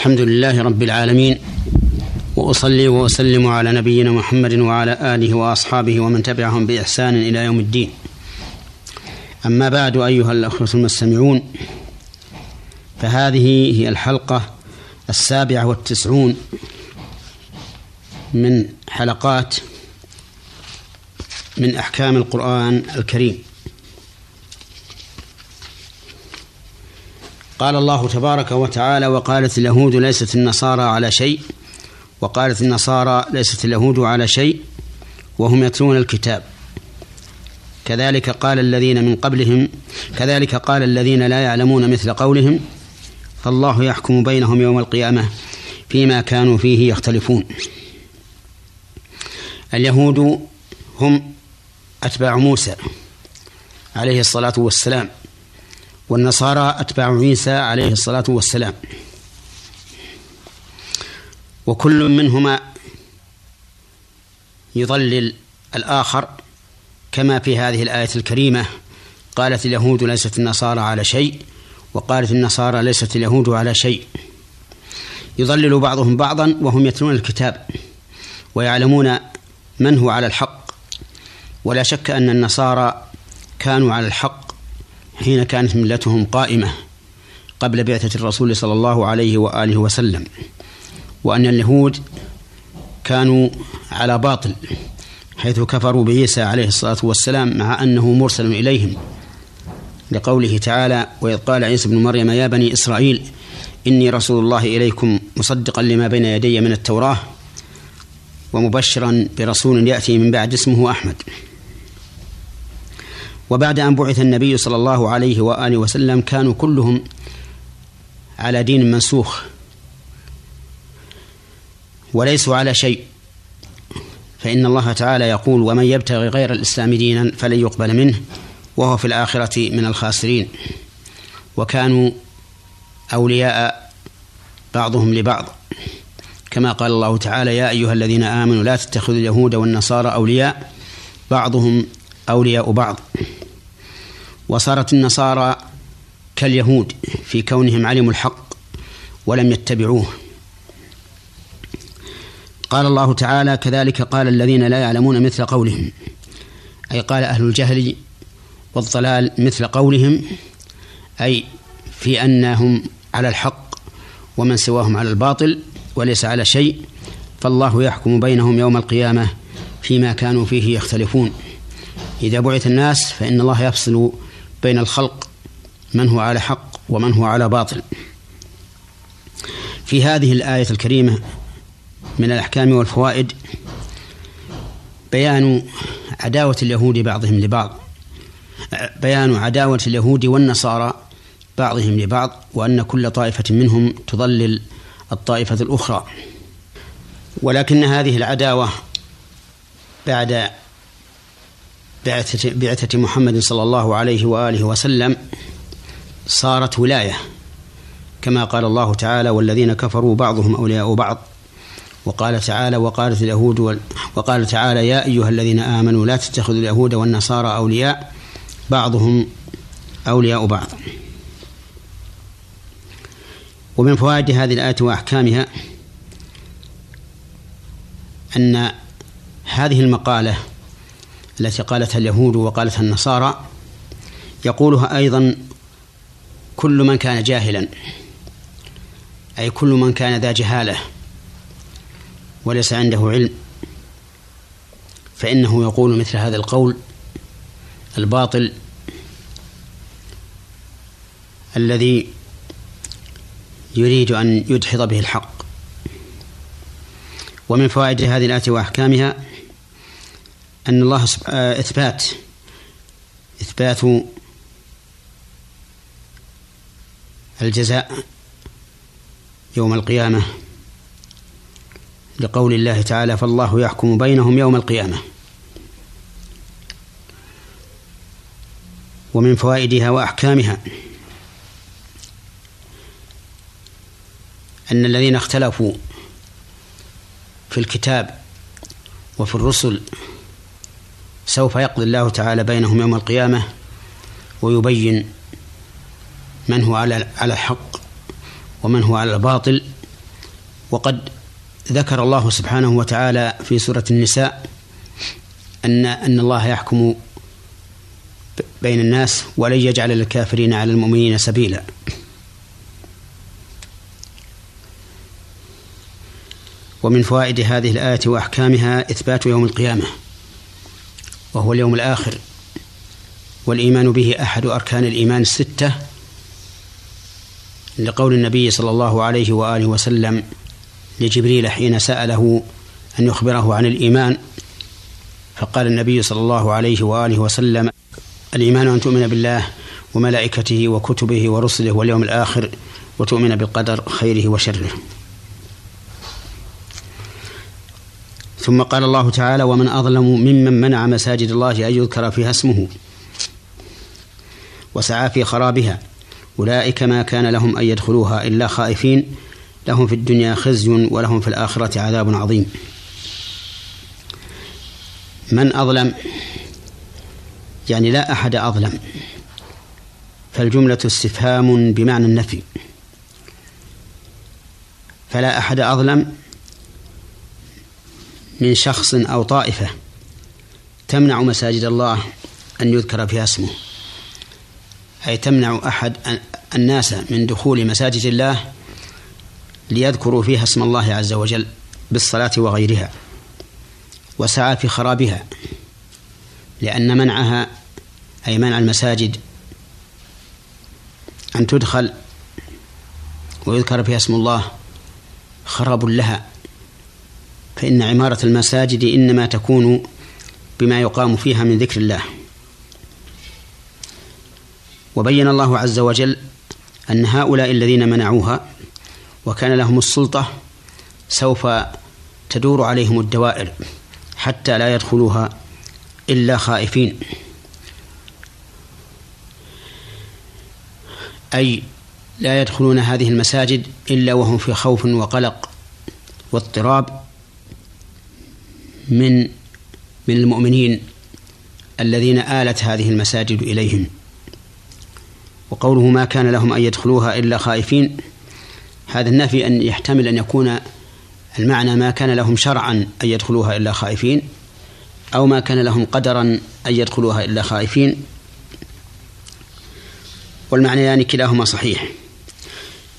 الحمد لله رب العالمين وأصلي وأسلم على نبينا محمد وعلى آله وأصحابه ومن تبعهم بإحسان إلى يوم الدين. أما بعد أيها الأخوة المستمعون فهذه هي الحلقة السابعة والتسعون من حلقات من أحكام القرآن الكريم. قال الله تبارك وتعالى وقالت اليهود ليست النصارى على شيء وقالت النصارى ليست اليهود على شيء وهم يتلون الكتاب. كذلك قال الذين من قبلهم كذلك قال الذين لا يعلمون مثل قولهم فالله يحكم بينهم يوم القيامة فيما كانوا فيه يختلفون. اليهود هم أتباع موسى عليه الصلاة والسلام. والنصارى أتباع عيسى عليه الصلاة والسلام. وكل منهما يضلل الآخر كما في هذه الآية الكريمة. قالت اليهود ليست النصارى على شيء وقالت النصارى ليست اليهود على شيء. يضلل بعضهم بعضا وهم يتلون الكتاب ويعلمون من هو على الحق. ولا شك أن النصارى كانوا على الحق حين كانت ملتهم قائمة قبل بعثة الرسول صلى الله عليه وآله وسلم وأن اليهود كانوا على باطل حيث كفروا بعيسى عليه الصلاة والسلام مع أنه مرسل إليهم. لقوله تعالى وإذ قال عيسى بن مريم يا بني إسرائيل إني رسول الله إليكم مصدقا لما بين يدي من التوراة ومبشرا برسول يأتي من بعد اسمه أحمد. وبعد أن بعث النبي صلى الله عليه وآله وسلم كانوا كلهم على دين منسوخ وليسوا على شيء. فإن الله تعالى يقول ومن يبتغي غير الإسلام دينا فلن يقبل منه وهو في الآخرة من الخاسرين. وكانوا أولياء بعضهم لبعض. كما قال الله تعالى يا أيها الذين آمنوا لا تتخذوا اليهود والنصارى أولياء بعضهم أولياء بعض. وصارت النصارى كاليهود في كونهم علموا الحق ولم يتبعوه. قال الله تعالى كذلك قال الذين لا يعلمون مثل قولهم أي قال أهل الجهل والضلال مثل قولهم أي في أنهم على الحق ومن سواهم على الباطل وليس على شيء فالله يحكم بينهم يوم القيامة فيما كانوا فيه يختلفون. إذا بعث الناس فإن الله يفصل بين الخلق من هو على حق ومن هو على باطل. في هذه الآية الكريمة من الأحكام والفوائد بيان عداوة اليهود بعضهم لبعض بيان عداوة اليهود والنصارى بعضهم لبعض وأن كل طائفة منهم تضلل الطائفة الأخرى. ولكن هذه العداوة بعد بعثة, بعثة محمد صلى الله عليه وآله وسلم صارت ولاية كما قال الله تعالى والذين كفروا بعضهم أولياء بعض وقال تعالى وقالت اليهود وقال تعالى يا أيها الذين آمنوا لا تتخذوا اليهود والنصارى أولياء بعضهم أولياء بعض ومن فوائد هذه الآية وأحكامها أن هذه المقالة التي قالتها اليهود وقالتها النصارى يقولها أيضا كل من كان جاهلا أي كل من كان ذا جهالة وليس عنده علم فإنه يقول مثل هذا القول الباطل الذي يريد أن يدحض به الحق. ومن فوائد هذه الآية وأحكامها أن الله إثبات. إثبات الجزاء يوم القيامة. لقول الله تعالى فالله يحكم بينهم يوم القيامة. ومن فوائدها وأحكامها أن الذين اختلفوا في الكتاب وفي الرسل سوف يقضي الله تعالى بينهم يوم القيامة ويبين من هو على على الحق ومن هو على الباطل. وقد ذكر الله سبحانه وتعالى في سورة النساء أن أن الله يحكم بين الناس ولن يجعل للكافرين على المؤمنين سبيلا. ومن فوائد هذه الآية وأحكامها إثبات يوم القيامة. وهو اليوم الآخر. والإيمان به أحد أركان الإيمان الستة لقول النبي صلى الله عليه وآله وسلم لجبريل حين سأله أن يخبره عن الإيمان فقال النبي صلى الله عليه وآله وسلم الإيمان أن تؤمن بالله وملائكته وكتبه ورسله واليوم الآخر وتؤمن بالقدر خيره وشره. ثم قال الله تعالى ومن أظلم ممن منع مساجد الله أن يذكر فيها اسمه وسعى في خرابها أولئك ما كان لهم أن يدخلوها إلا خائفين لهم في الدنيا خزي ولهم في الآخرة عذاب عظيم. من أظلم؟ يعني لا أحد أظلم. فالجملة استفهام بمعنى النفي. فلا أحد أظلم من شخص أو طائفة تمنع مساجد الله أن يذكر فيها اسمه. أي تمنع أحد الناس من دخول مساجد الله ليذكروا فيها اسم الله عز وجل بالصلاة وغيرها وسعى في خرابها لأن منعها أي منع المساجد أن تدخل ويذكر فيها اسم الله خراب لها. فإن عمارة المساجد إنما تكون بما يقام فيها من ذكر الله. وبين الله عز وجل أن هؤلاء الذين منعوها وكان لهم السلطة سوف تدور عليهم الدوائر حتى لا يدخلوها إلا خائفين. أي لا يدخلون هذه المساجد إلا وهم في خوف وقلق واضطراب من من المؤمنين الذين آلت هذه المساجد إليهم. وقوله ما كان لهم أن يدخلوها إلا خائفين هذا النفي أن يحتمل أن يكون المعنى ما كان لهم شرعا أن يدخلوها إلا خائفين أو ما كان لهم قدرا أن يدخلوها إلا خائفين. والمعنيان يعني كلاهما صحيح.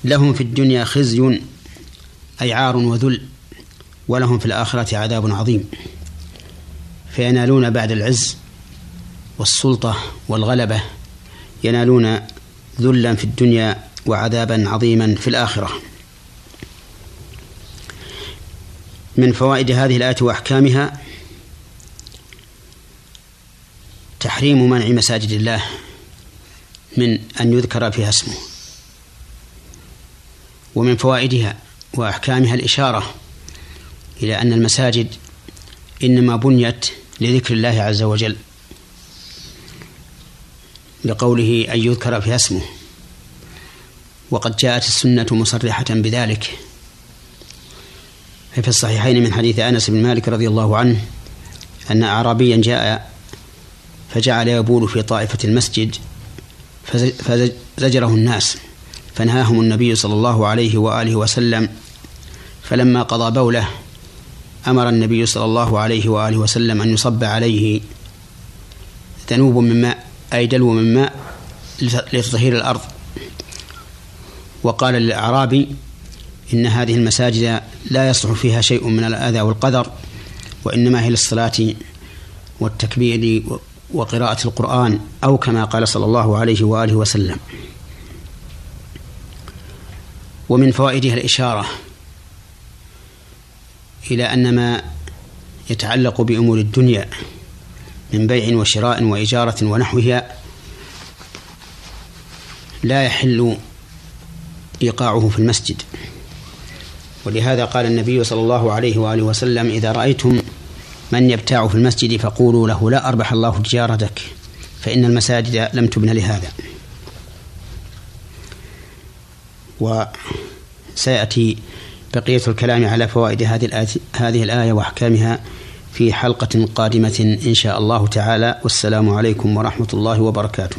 لهم في الدنيا خزي أي عار وذل. ولهم في الآخرة عذاب عظيم. فينالون بعد العز والسلطة والغلبة ينالون ذلا في الدنيا وعذابا عظيما في الآخرة. من فوائد هذه الآية وأحكامها تحريم منع مساجد الله من أن يذكر فيها اسمه. ومن فوائدها وأحكامها الإشارة إلى أن المساجد إنما بنيت لذكر الله عز وجل لقوله أن يذكر فيها اسمه. وقد جاءت السنة مصرحة بذلك. في الصحيحين من حديث أنس بن مالك رضي الله عنه أن أعرابيا جاء فجعل يبول في طائفة المسجد فزجره الناس فنهاهم النبي صلى الله عليه وآله وسلم. فلما قضى بوله أمر النبي صلى الله عليه وآله وسلم أن يصب عليه ذنوب من ماء أي دلو من ماء لتطهير الأرض. وقال للأعرابي إن هذه المساجد لا يصلح فيها شيء من الأذى والقدر وإنما هي للصلاة والتكبير وقراءة القرآن أو كما قال صلى الله عليه وآله وسلم. ومن فوائدها الإشارة إلى أن ما يتعلق بأمور الدنيا من بيع وشراء وإجارة ونحوها لا يحل إيقاعه في المسجد. ولهذا قال النبي صلى الله عليه وآله وسلم إذا رأيتم من يبتاع في المسجد فقولوا له لا أربح الله تجارتك فإن المساجد لم تبن لهذا. وسيأتي بقية الكلام على فوائد هذه الآية, هذه الآية وأحكامها في حلقة قادمة إن شاء الله تعالى. والسلام عليكم ورحمة الله وبركاته.